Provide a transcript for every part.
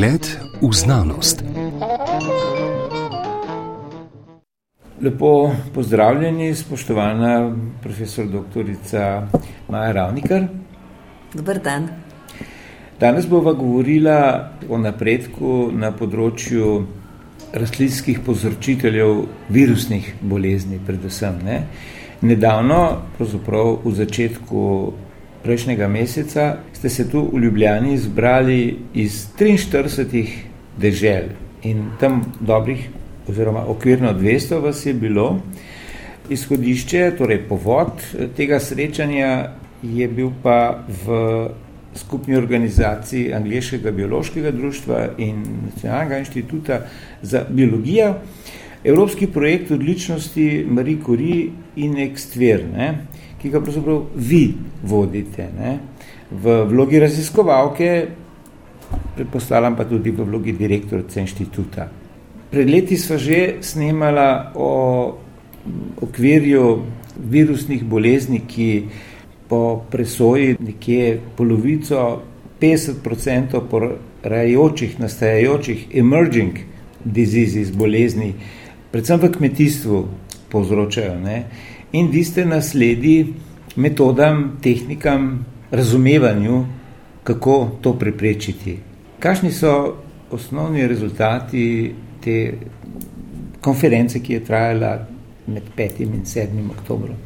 Pogled v znanost. Lepo pozdravljeni, spoštovana profesor dr. Maja Ravnikar. Dobar dan. Danes bomo govorila o napredku na področju rastlinskih povzročiteljev virusnih bolezni, predvsem. Ne? Nedavno, pravzaprav v začetku prejšnjega meseca ste se tu v Ljubljani zbrali iz 43 dežel in tam dobrih, oziroma okvirno 200 vas je bilo. Izhodišče, torej povod tega srečanja je bil pa v skupni organizaciji Angliškega biološkega društva in Nacionalnega inštituta za biologijo, evropski projekt odličnosti Marie Curie in Extver ki ga pravzaprav vi vodite. Ne? V vlogi raziskovalke, predpostavljam pa tudi v vlogi direktorice inštituta. Pred leti sva že snemala o okvirju virusnih bolezni, ki po presoji nekje polovico, 50% porajajočih, nastajajočih emerging diseases, bolezni, predvsem v kmetijstvu povzročajo. Ne? In vi ste nasledi metodam, tehnikam, razumevanju, kako to preprečiti. Kakšni so osnovni rezultati te konference, ki je trajala med 5. in 7. oktobrom?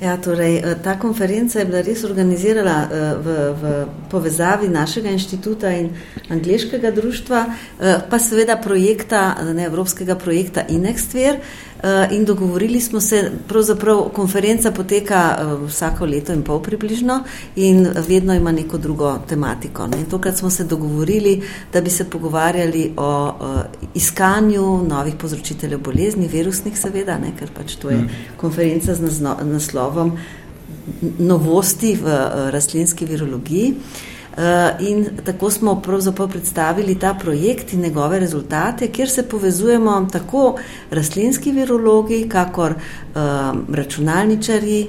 Ja, torej, eh, ta konferenca je bila res organizirana eh, v, v povezavi našega inštituta in angliškega društva, eh, pa seveda projekta, ne, evropskega projekta Inextver, in dogovorili smo se, pravzaprav konferenca poteka eh, vsako leto in pol približno in vedno ima neko drugo tematiko. Ne. Tokrat smo se dogovorili, da bi se pogovarjali o uh, iskanju novih povzročiteljev bolezni, virusnih seveda, ne, ker pač to je mm. konferenca z naslovom novosti v rastlinski virologiji. Eh, in tako smo pravzaprav predstavili ta projekt in njegove rezultate, kjer se povezujemo tako rastlinski virologi, kakor um, računalničari,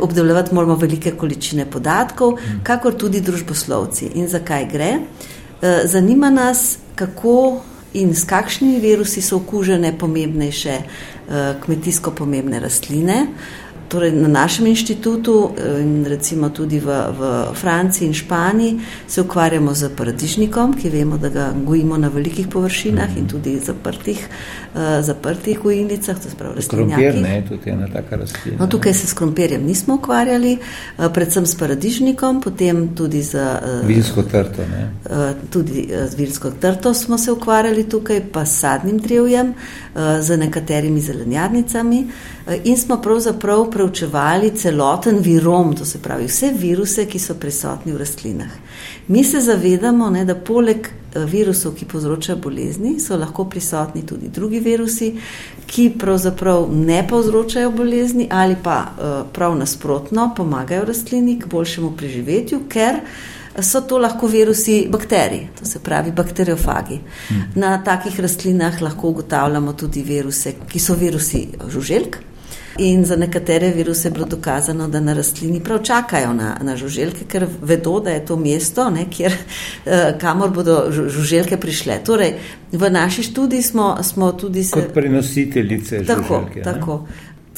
obdelovati moramo velike količine podatkov, hmm. kakor tudi družboslovci. In zakaj gre? Eh, zanima nas, kako in s kakšnimi virusi so okužene pomembnejše kmetijsko pomembne rastline. Torej na našem inštitutu eh, in recimo tudi v, v Franciji in Španiji se ukvarjamo z paradižnikom, ki vemo, da ga gojimo na velikih površinah in tudi zaprtih, uh, zaprtih gojilnicah. Krompir, ne, tudi ena taka rastlina. No, tukaj se s krompirjem nismo ukvarjali, uh, predvsem s paradižnikom, potem tudi z uh, vilsko trto. Ne? Uh, tudi z vilsko trto smo se ukvarjali tukaj, pa s sadnim drevjem, uh, z nekaterimi zelenjadnicami. Eh, in smo pravzaprav preučevali celoten virom, to se pravi vse viruse, ki so prisotni v rastlinah. Mi se zavedamo, ne, da poleg eh, virusov, ki povzročajo bolezni, so lahko prisotni tudi drugi virusi, ki pravzaprav ne povzročajo bolezni ali pa eh, prav nasprotno pomagajo rastlini k boljšemu preživetju, ker so to lahko virusi bakterij, to se pravi bakteriofagi. Hmm. Na takih rastlinah lahko ugotavljamo tudi viruse, ki so virusi žuželk. In za nekatere viruse je bilo dokazano, da na rastlini prav čakajo na, na žuželke, ker vedo, da je to mesto, ne, kjer, eh, kamor bodo žuželke prišle. Torej, v naši študiji smo, smo tudi se. Kot prenositeljice tako, žuželke. Tako.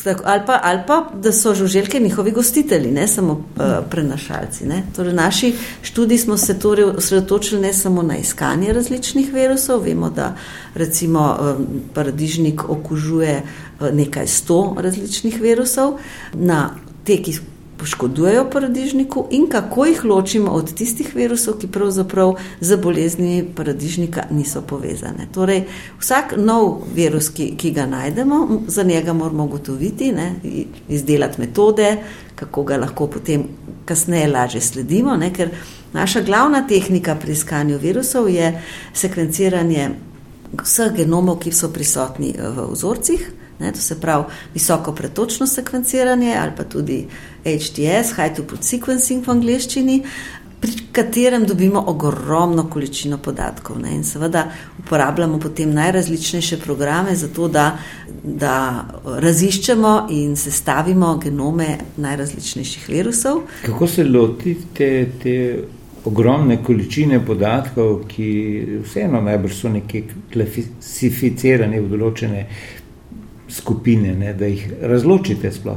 Tako, ali, pa, ali pa, da so žuželke njihovi gostitelji, ne samo uh, prenašalci. Torej, naši študiji smo se torej osredotočili ne samo na iskanje različnih virusov, vemo, da recimo uh, paradižnik okužuje uh, nekaj sto različnih virusov, na te, ki poškodujejo paradižniku in kako jih ločimo od tistih virusov, ki pravzaprav z boleznimi paradižnika niso povezane. Torej, vsak nov virus, ki, ki ga najdemo, za njega moramo ugotoviti, ne, izdelati metode, kako ga lahko potem kasneje lažje sledimo, ne, ker naša glavna tehnika pri iskanju virusov je sekvenciranje vseh genomov, ki so prisotni v vzorcih. Ne, to se pravi visoko pretočno sekvenciranje ali pa tudi HTS, High Throughput Sequencing v angleščini, pri katerem dobimo ogromno količino podatkov. Ne, in seveda uporabljamo potem najrazličnejše programe za to, da, da raziščemo in sestavimo genome najrazličnejših virusov. Kako se lotite te ogromne količine podatkov, ki vseeno najbrž so nekje klasificirane v določene skupine, ne, da jih razločite sploh.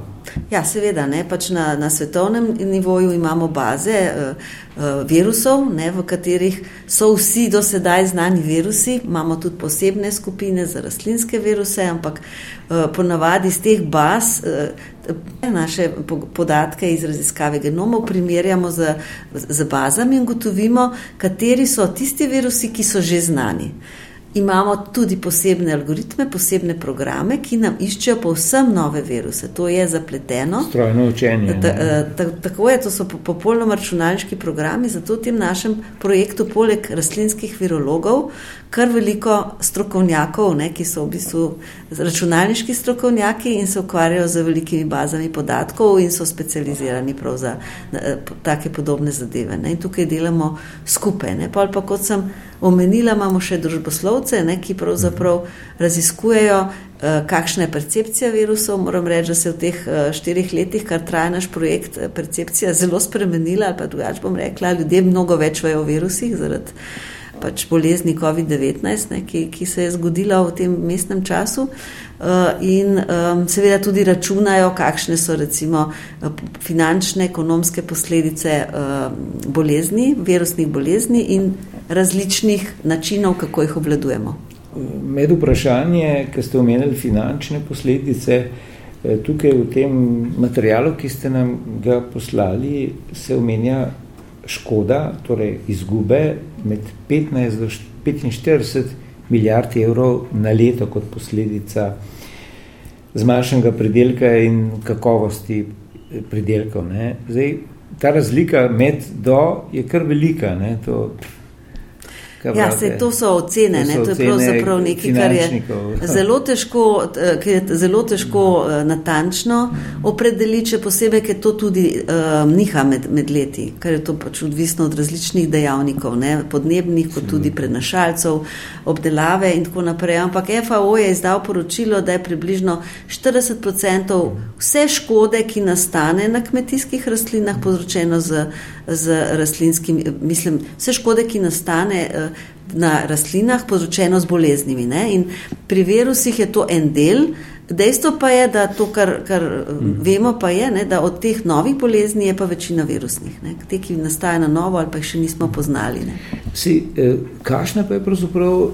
Ja, seveda, ne, pač na, na svetovnem nivoju imamo baze uh, uh, virusov, ne, v katerih so vsi do sedaj znani virusi, imamo tudi posebne skupine za rastlinske viruse, ampak uh, ponavadi iz teh baz uh, naše podatke iz raziskave genomov primerjamo z, z bazami in gotovimo, kateri so tisti virusi, ki so že znani. Imamo tudi posebne algoritme, posebne programe, ki nam iščejo povsem nove viruse. To je zapleteno. Strojno učenje. Ta, eh, ta, tako je, to so popolnoma računalniški programi, zato v tem našem projektu, poleg rastlinskih virologov, kar veliko strokovnjakov, ne, ki so v bistvu računalniški strokovnjaki in se ukvarjajo z velikimi bazami podatkov in so specializirani prav za ne, take podobne zadeve. Ne. In tukaj delamo skupaj. Ne. Pa, pa kot sem omenila, imamo še družboslovce, ne, ki pravzaprav raziskujejo, eh, kakšna je percepcija virusov. Moram reči, da se v teh eh, štirih letih, kar traja naš projekt, eh, percepcija zelo spremenila, ali pa drugače bom rekla, ljudje mnogo več vejo o virusih zaradi pač bolezni COVID-19, ne, ki, ki se je zgodila v tem mestnem času. Uh, in um, seveda tudi računajo, kakšne so recimo finančne, ekonomske posledice bolezni, virusnih bolezni in različnih načinov, kako jih obvladujemo. Med vprašanje, ki ste omenili finančne posledice, eh, tukaj v tem materialu, ki ste nam ga poslali, se omenja škoda, torej izgube med 15 do 45 milijard evrov na leto kot posledica zmanjšanega pridelka in kakovosti pridelkov. Zdaj, ta razlika med do je kar velika. Ne? To, Ja, se, to so ocene, to, so ne, to je pravzaprav nekaj, kar je zelo težko, ki je zelo težko uh, natančno opredeliti, če posebej, ker to tudi uh, niha med, med leti, ker je to pač odvisno od različnih dejavnikov, ne, podnebnih, kot tudi prenašalcev, obdelave in tako naprej. Ampak FAO je izdal poročilo, da je približno 40% vse škode, ki nastane na kmetijskih rastlinah, povzročeno z, z rastlinskim, mislim, vse škode, ki nastane. Na rastlinah, povzročeno z boleznimi. Pri virusih je to en del. Dejstvo pa je, da to, kar, kar mm. vemo, pa je, ne, da od teh novih bolezni je pa večina virusnih, ne, te, ki nastajajo na novo ali pa jih še nismo poznali. Si, eh, kašne pa je pravzaprav,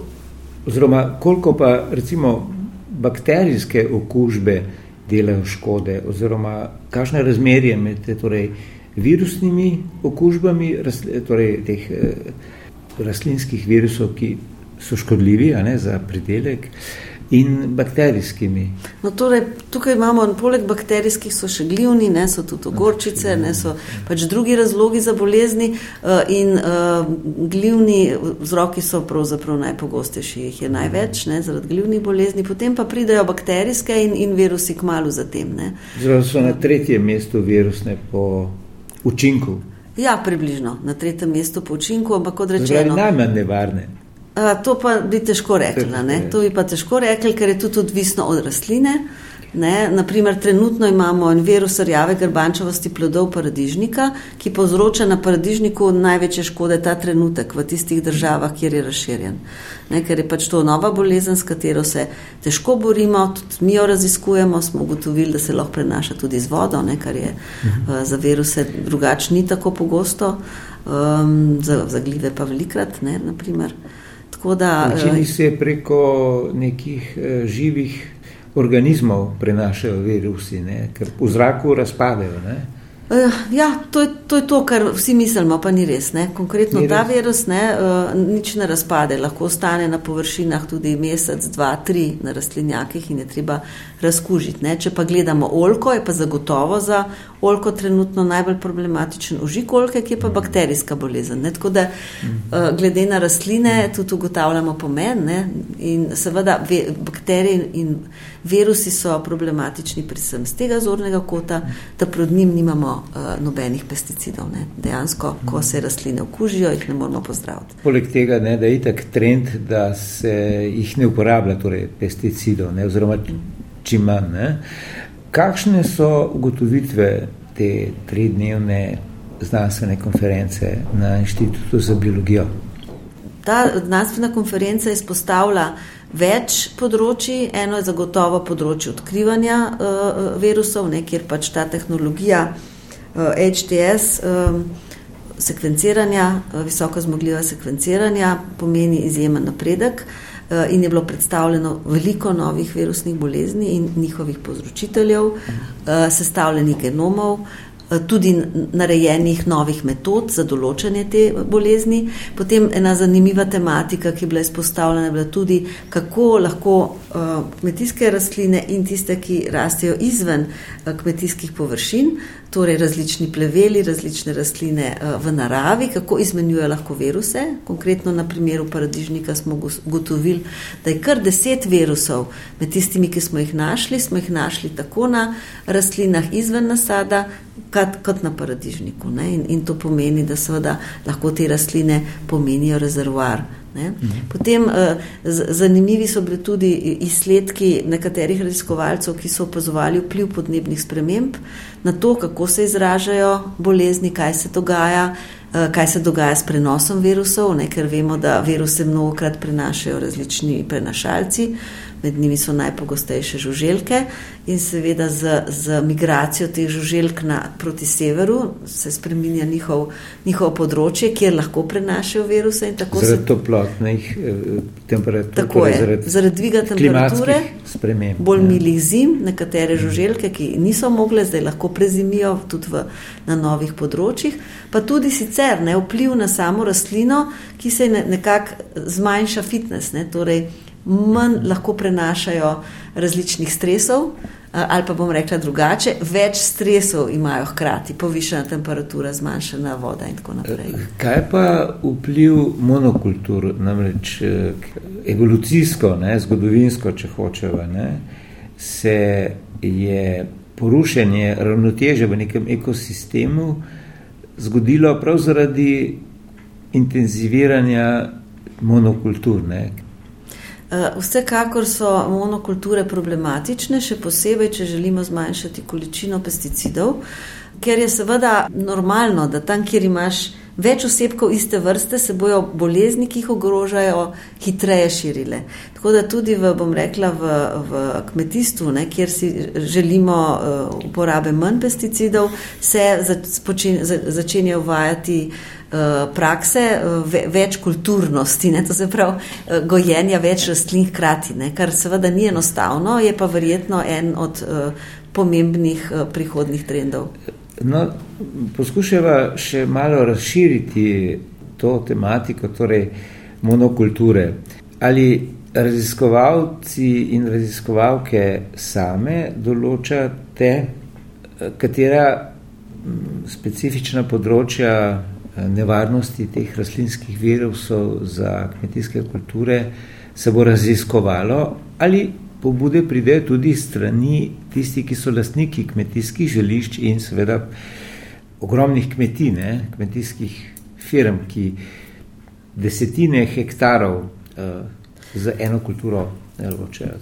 oziroma koliko pa recimo bakterijske okužbe delajo škode, oziroma kakšne razmerje med torej, virusnimi okužbami, torej teh. Eh, rastlinskih virusov, ki so škodljivi ne, za pridelek, in bakterijskimi. No, torej, tukaj imamo, poleg bakterijskih, so še glivni, ne, so tudi ogorčice, ne, so pač drugi razlogi za bolezni. Uh, in uh, glivni vzroki so pravzaprav najpogostejši, jih je največ, ne, zaradi glivnih bolezni, potem pa pridejo bakterijske in, in virusi k malu zatem. Zdaj so na tretjem mestu virusne po učinku. Ja, približno na tretjem mestu po učinku, ampak kot rečeno. Najmanj nevarne. A, to pa bi težko rekli. To bi pa težko rekli, ker je tudi odvisno od rastline. Ne, naprimer, trenutno imamo en virus rjave grbančevosti plodov paradižnika, ki povzroča na paradižniku največje škode ta trenutek v tistih državah, kjer je razširjen. Ne, ker je pač to nova bolezen, s katero se težko borimo, tudi mi jo raziskujemo, smo ugotovili, da se lahko prenaša tudi z vodo, ne, kar je uh, za viruse drugače ni tako pogosto, um, za, za gljive pa velikrat. Ne, Učini se preko nekih uh, živih organizmov prenašajo virusi, ne? ker v zraku razpadejo. Ne? Uh, ja, to je, to je to, kar vsi mislimo, pa ni res. Ne? Konkretno ni ta res. virus ne, uh, nič ne razpade, lahko ostane na površinah tudi mesec, dva, tri na rastlinjakih in je treba razkužiti. Ne? Če pa gledamo oljko, je pa zagotovo za oljko trenutno najbolj problematičen užik oljke, ki je pa bakterijska bolezen. Ne? Tako da uh, glede na rastline tudi ugotavljamo pomen ne? in seveda ve, bakterije in virusi so problematični predvsem z tega zornega kota, da pred njim nimamo uh, nobenih pesticidov. Ne? Dejansko, ko se rastline okužijo, jih ne moramo pozdraviti. Poleg tega, ne, da je itak trend, da se jih ne uporablja, torej pesticidov, ne, oziroma čim manj. Ne. Kakšne so ugotovitve te tridnevne znanstvene konference na Inštitutu za biologijo. Ta znanstvena konferenca izpostavlja več področji. Eno je zagotovo področje odkrivanja uh, virusov, ne, kjer pač ta tehnologija HTS. Um, Sekvenciranja, visoko zmogljiva sekvenciranja pomeni izjemen napredek in je bilo predstavljeno veliko novih virusnih bolezni in njihovih povzročiteljev, sestavljenih genomov, Eh, tudi narejenih novih metod za določanje te bolezni. Potem ena zanimiva tematika, ki je bila izpostavljena, je bila tudi, kako lahko eh, kmetijske rastline in tiste, ki rastejo izven eh, kmetijskih površin, torej različni pleveli, različne rastline v naravi, kako izmenjujejo lahko viruse. Konkretno na primeru paradižnika smo ugotovili, da je kar deset virusov med tistimi, ki smo jih našli, smo jih našli tako na rastlinah izven nasada, kot, kot na paradižniku. In, in to pomeni, da seveda lahko te rastline pomenijo rezervoar. Ne? Mhm. Potem uh, zanimivi so bili tudi izsledki nekaterih raziskovalcev, ki so opazovali vpliv podnebnih sprememb na to, kako se izražajo bolezni, kaj se dogaja, uh, kaj se dogaja s prenosom virusov, ne? ker vemo, da viruse mnogokrat prenašajo različni prenašalci. Med njimi so najpogostejše žuželke in seveda z, z migracijo teh žuželk na, proti severu se spremenja njihov, njihov področje, kjer lahko prenašajo viruse. Zaradi toplotnih eh, temperatur. Tako torej je, zaradi, zaradi dviga temperature, sprememb, bolj ja. milih zim, nekatere žuželke, ki niso mogle, zdaj lahko prezimijo tudi v, na novih področjih, pa tudi sicer ne vpliv na samo rastlino, ki se ne, nekako zmanjša fitness. Ne, torej, manj lahko prenašajo različnih stresov, ali pa bom rekla drugače, več stresov imajo hkrati, povišena temperatura, zmanjšana voda in tako naprej. Kaj pa vpliv monokultur, namreč evolucijsko, ne, zgodovinsko, če hočeva, ne, se je porušenje ravnoteže v nekem ekosistemu zgodilo prav zaradi intenziviranja monokultur, ne, Eh, vsekakor so monokulture problematične, še posebej, če želimo zmanjšati količino pesticidov, ker je seveda normalno, da tam, kjer imaš več osebkov iste vrste, se bojo bolezni, ki jih ogrožajo, hitreje širile. Tako da tudi v, bom rekla, v, v kmetijstvu, ne, kjer si želimo uh, uporabe manj pesticidov, se začenjajo uvajati. Eh, prakse, eh, več kulturnosti, ne, to se pravi eh, gojenja več rastlin hkrati, ne, kar seveda ni enostavno, je pa verjetno en od pomembnih prihodnih trendov. No, poskušava še malo razširiti to tematiko, torej monokulture. Ali raziskovalci in raziskovalke same določate, katera specifična področja nevarnosti teh rastlinskih virusov za kmetijske kulture se bo raziskovalo ali pobude pride tudi strani tisti, ki so lastniki kmetijskih želišč in seveda ogromnih kmetij, ne, kmetijskih firm, ki desetine hektarov uh, za eno kulturo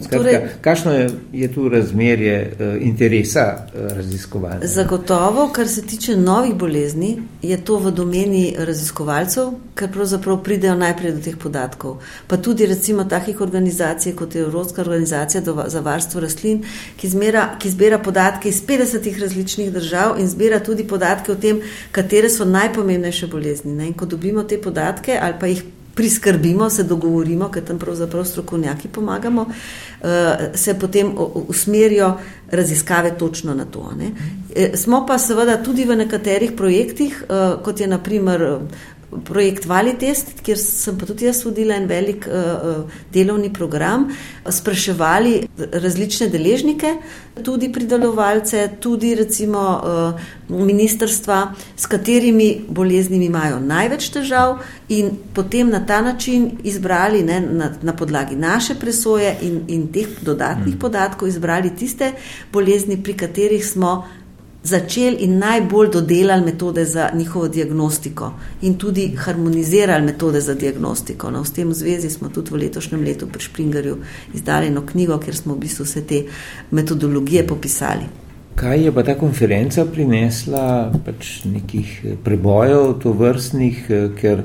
Torej, Kakšno je, je tu razmerje uh, interesa uh, raziskovanja? Zagotovo, kar se tiče novih bolezni, je to v domeni raziskovalcev, ker pravzaprav pridejo najprej do teh podatkov. Pa tudi recimo takih organizacij, kot je Evropska organizacija za varstvo rastlin, ki, zmera, ki zbira podatke iz 50 različnih držav in zbira tudi podatke o tem, katere so najpomembnejše bolezni. Ne? In ko dobimo te podatke ali pa jih priskrbimo, se dogovorimo, ker tam pravzaprav strokovnjaki pomagamo, eh, se potem usmerijo raziskave točno na to. Ne. Eh, smo pa seveda tudi v nekaterih projektih, eh, kot je naprimer projekt Valitest, kjer sem pa tudi jaz vodila en velik uh, delovni program, spraševali različne deležnike, tudi pridelovalce, tudi recimo uh, ministrstva, s katerimi boleznimi imajo največ težav in potem na ta način izbrali ne, na, na podlagi naše presoje in, in teh dodatnih hmm. podatkov izbrali tiste bolezni, pri katerih smo začeli in najbolj dodelali metode za njihovo diagnostiko in tudi harmonizirali metode za diagnostiko. No, s tem v zvezi smo tudi v letošnjem letu pri Springerju izdali eno knjigo, kjer smo v bistvu vse te metodologije popisali. Kaj je pa ta konferenca prinesla, pač nekih prebojev, to vrstnih, ker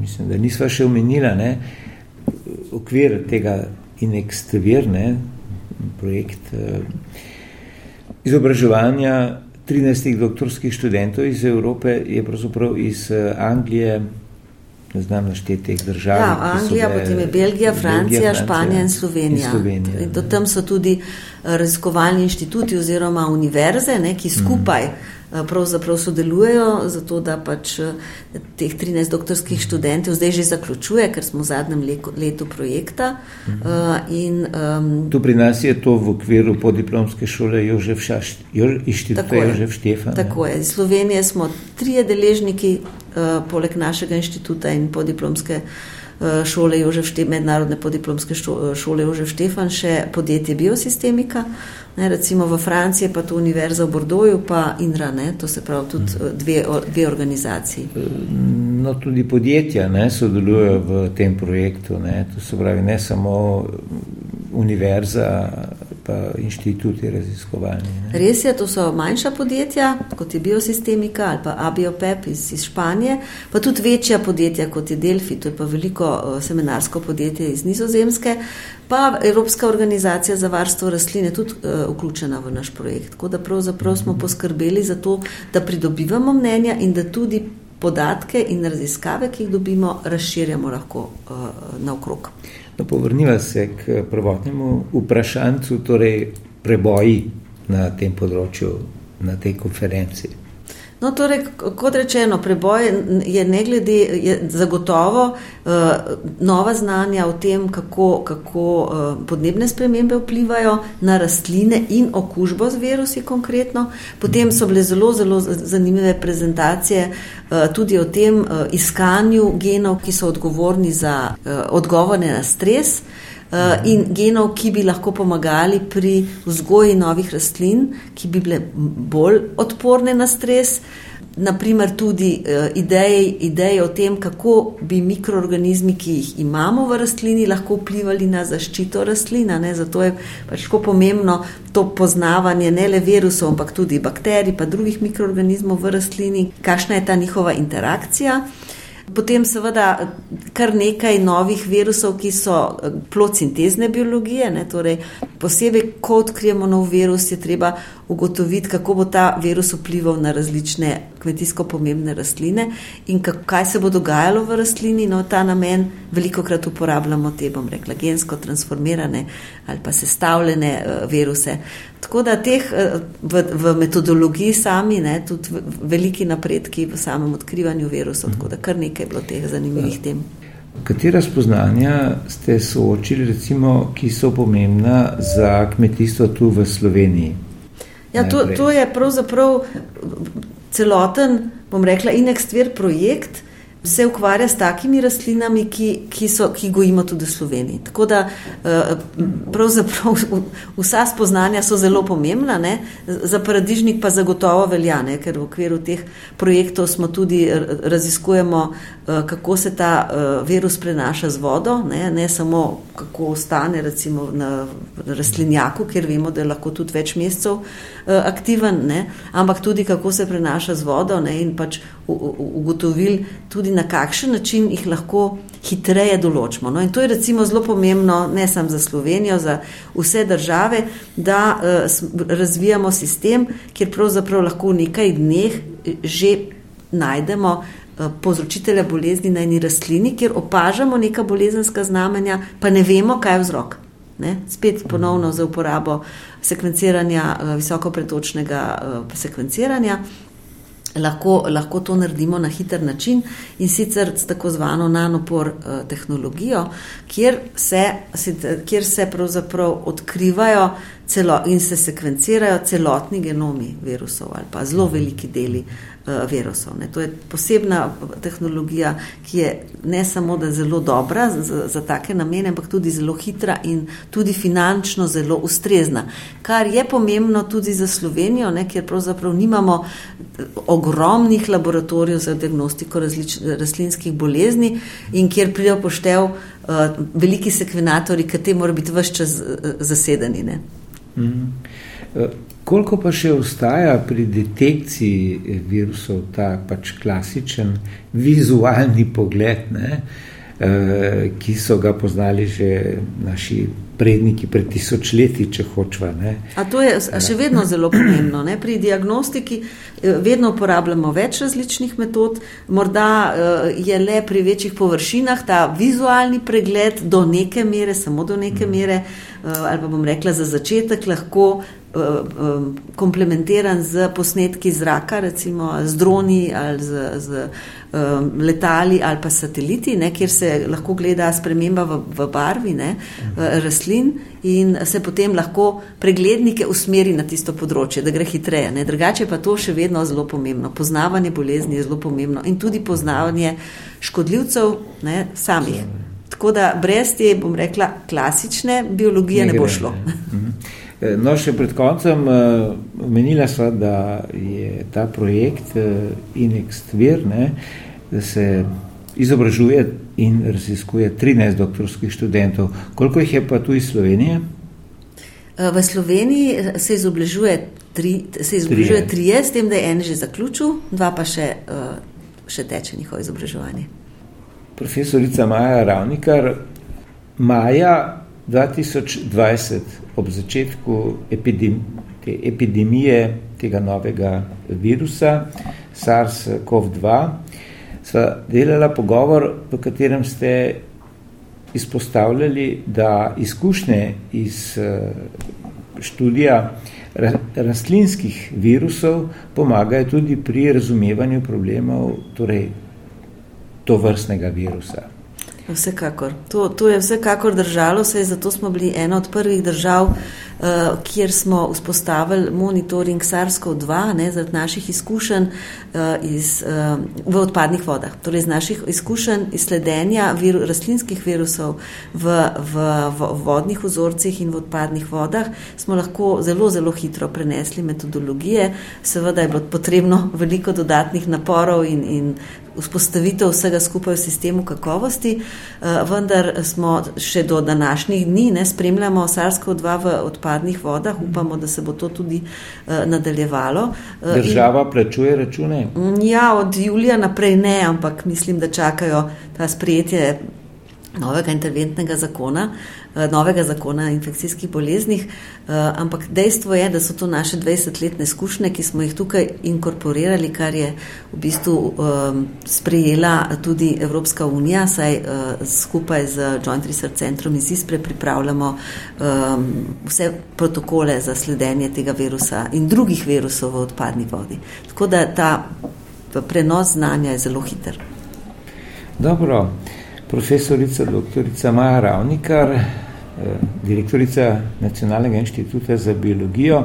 mislim, da nisva še omenila, ne, okvir tega Inextevir, ne, projekt izobraževanja 13 doktorskih študentov iz Evrope, je pravzaprav iz Anglije, ne znam našteti teh držav. Ja, Anglija, bile, potem je Belgija, Francija, Belgija, Francija Španija in Slovenija. In Slovenija in do tam so tudi eh, raziskovalni inštituti oziroma univerze, ne, ki skupaj mm. pravzaprav sodelujejo, zato da pač eh, teh 13 doktorskih mm. študentov zdaj že zaključuje, ker smo v zadnjem letu projekta. Mm. In, um, tu pri nas je to v okviru podiplomske šole Jožef Šaš, inštituta Jožef Štefan. Tako je. Iz Slovenije smo trije deležniki poleg našega inštituta in podiplomske eh, šole Jožef Štefan, mednarodne podiplomske eh, šole Jožef Štefan, še podjetje Biosistemika. Ne, recimo v Franciji pa to Univerza v Bordoju, pa INRA, ne, to se pravi tudi dve, dve organizaciji. No, tudi podjetja ne, sodelujejo v tem projektu, ne, to se pravi ne samo univerza, pa inštituti raziskovalni. Ne. Res je, to so manjša podjetja, kot je Biosistemika ali pa Abiopep iz, iz Španije, pa tudi večja podjetja, kot je Delfi, to je pa veliko uh, seminarsko podjetje iz Nizozemske, pa Evropska organizacija za varstvo rastline tudi uh, vključena v naš projekt. Tako da pravzaprav smo poskrbeli za to, da pridobivamo mnenja in da tudi podatke in raziskave, ki jih dobimo, razširjamo lahko uh, naokrog. No, povrniva se k prvotnemu vprašanju, torej preboji na tem področju, na tej konferenci. No, torej, kot rečeno, preboj je ne glede, je zagotovo uh, nova znanja o tem, kako, kako uh, podnebne spremembe vplivajo na rastline in okužbo z virusi konkretno. Potem so bile zelo, zelo zanimive prezentacije uh, tudi o tem uh, iskanju genov, ki so odgovorni za uh, odgovore na stres. Eh, in genov, ki bi lahko pomagali pri vzgoji novih rastlin, ki bi bile bolj odporne na stres. Naprimer, tudi uh, ideje, ideje o tem, kako bi mikroorganizmi, ki jih imamo v rastlini, lahko vplivali na zaščito rastlina. Ne? Zato je pač tako pomembno to poznavanje ne le virusov, ampak tudi bakterij, pa drugih mikroorganizmov v rastlini, kakšna je ta njihova interakcija. Potem seveda kar nekaj novih virusov, ki so eh, plod sintezne biologije. Ne, torej posebej, ko odkrijemo nov virus, je treba ugotoviti, kako bo ta virus vplival na različne kmetijsko pomembne rastline in kaj se bo dogajalo v rastlini. No, ta namen veliko krat uporabljamo te, bom rekla, gensko transformirane ali pa sestavljene uh, viruse. Tako da teh uh, v, v metodologiji sami, ne, tudi veliki napredki v samem odkrivanju virusov, tako da kar nekaj je bilo teh zanimivih tem. Katera spoznanja ste soočili, recimo, ki so pomembna za kmetijstvo tu v Sloveniji? Ja, to, to je pravzaprav celoten, bom rekla, inextvir projekt, se ukvarja s takimi rastlinami, ki, ki, so, ki gojimo tudi v Sloveniji. Tako da eh, pravzaprav vsa spoznanja so zelo pomembna, ne? za paradižnik pa zagotovo velja, ne? ker v okviru teh projektov smo tudi raziskujemo, eh, kako se ta eh, virus prenaša z vodo, ne, ne samo kako ostane recimo na rastlinjaku, kjer vemo, da je lahko tudi več mesecev aktiven, ne? ampak tudi kako se prenaša z vodo ne? in pač ugotovili tudi na kakšen način jih lahko hitreje določimo. No, in to je recimo zelo pomembno, ne samo za Slovenijo, za vse države, da uh, razvijamo sistem, kjer pravzaprav lahko v nekaj dneh eh, že najdemo uh, povzročitelja bolezni na eni rastlini, kjer opažamo neka bolezenska znamenja, pa ne vemo, kaj je vzrok. Ne? Spet ponovno za uporabo sekvenciranja, visokopretočnega sekvenciranja lahko, lahko to naredimo na hiter način in sicer s tako zvano nanopor uh, tehnologijo, kjer se, kjer se pravzaprav odkrivajo celo, in se sekvencirajo celotni genomi virusov ali pa zelo veliki deli uh, virusov. Ne. To je posebna tehnologija, ki je ne samo da zelo dobra za, za take namene, ampak tudi zelo hitra in tudi finančno zelo ustrezna. Kar je pomembno tudi za Slovenijo, ne, kjer pravzaprav nimamo eh, ogromnih laboratorijev za diagnostiko različnih rastlinskih bolezni in kjer pridejo poštev uh, veliki sekvenatori, ki te morajo biti vse čas zasedeni. Ne. Mm -hmm. Koliko pa še ostaja pri detekciji virusov ta pač klasičen vizualni pogled, ne, eh, ki so ga poznali že naši predniki pred tisočletji, če hočeva. Ne. A to je še vedno zelo pomembno. Ne? Pri diagnostiki eh, vedno uporabljamo več različnih metod, morda eh, je le pri večjih površinah ta vizualni pregled do neke mere, samo do neke mm. mere, eh, ali pa bom rekla za začetek, lahko komplementiran z posnetki zraka, recimo z droni ali z, z um, letali ali pa sateliti, ne, kjer se lahko gleda sprememba v, v barvi ne, rastlin in se potem lahko preglednike usmeri na tisto področje, da gre hitreje. Ne. Drugače pa to še vedno zelo pomembno. Poznavanje bolezni je zelo pomembno in tudi poznavanje škodljivcev ne, samih. Tako da brez te, bom rekla, klasične biologije ne, ne bo šlo. Ne. Mhm. No, še pred koncem omenila uh, sva, da je ta projekt uh, Inextvir, ne, da se izobražuje in raziskuje 13 doktorskih študentov. Koliko jih je pa tu iz Slovenije? V Sloveniji se izobražuje tri, se izobražuje trije, s tem, da je en že zaključil, dva pa še, še teče njihovo izobraževanje. Profesorica Maja Ravnikar, Maja 2020, ob začetku epidem, te epidemije tega novega virusa, SARS-CoV-2, sva delala pogovor, v katerem ste izpostavljali, da izkušnje iz študija rastlinskih virusov pomagajo tudi pri razumevanju problemov torej, to vrstnega virusa. Vsekakor. To, to je vsekakor držalo se, zato smo bili ena od prvih držav, uh, kjer smo vzpostavili monitoring SARS-CoV-2 zaradi naših izkušenj uh, iz, uh, v odpadnih vodah. Torej, iz naših izkušenj iz sledenja viru, rastlinskih virusov v, v, v vodnih vzorcih in v odpadnih vodah smo lahko zelo, zelo hitro prenesli metodologije. Seveda je bilo potrebno veliko dodatnih naporov in, in vzpostavitev vsega skupaj v sistemu kakovosti, eh, vendar smo še do današnjih dni, ne spremljamo SARS-CoV-2 v odpadnih vodah, upamo, da se bo to tudi eh, nadaljevalo. Eh, Država In, plačuje račune? Mm, ja, od julija naprej ne, ampak mislim, da čakajo ta sprejetje novega interventnega zakona, eh, novega zakona o infekcijskih boleznih, eh, ampak dejstvo je, da so to naše 20-letne izkušnje, ki smo jih tukaj inkorporirali, kar je v bistvu ehm, sprejela tudi Evropska unija, saj eh, skupaj z Joint Research Centrom iz ISPRE pripravljamo vse protokole za sledenje tega virusa in drugih virusov v odpadni vodi. Tako da ta prenos znanja je zelo hiter. Dobro profesorica dr. Maja Ravnikar, eh, direktorica Nacionalnega inštituta za biologijo.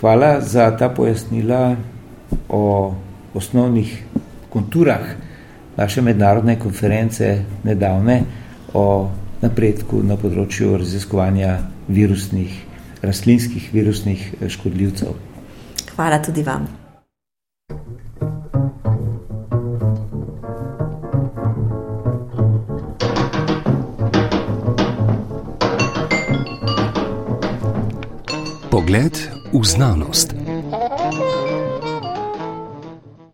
Hvala za ta pojasnila o osnovnih konturah naše mednarodne konference nedavne o napredku na področju raziskovanja virusnih, rastlinskih virusnih eh, škodljivcev. Hvala tudi vam. Pogled v znanost.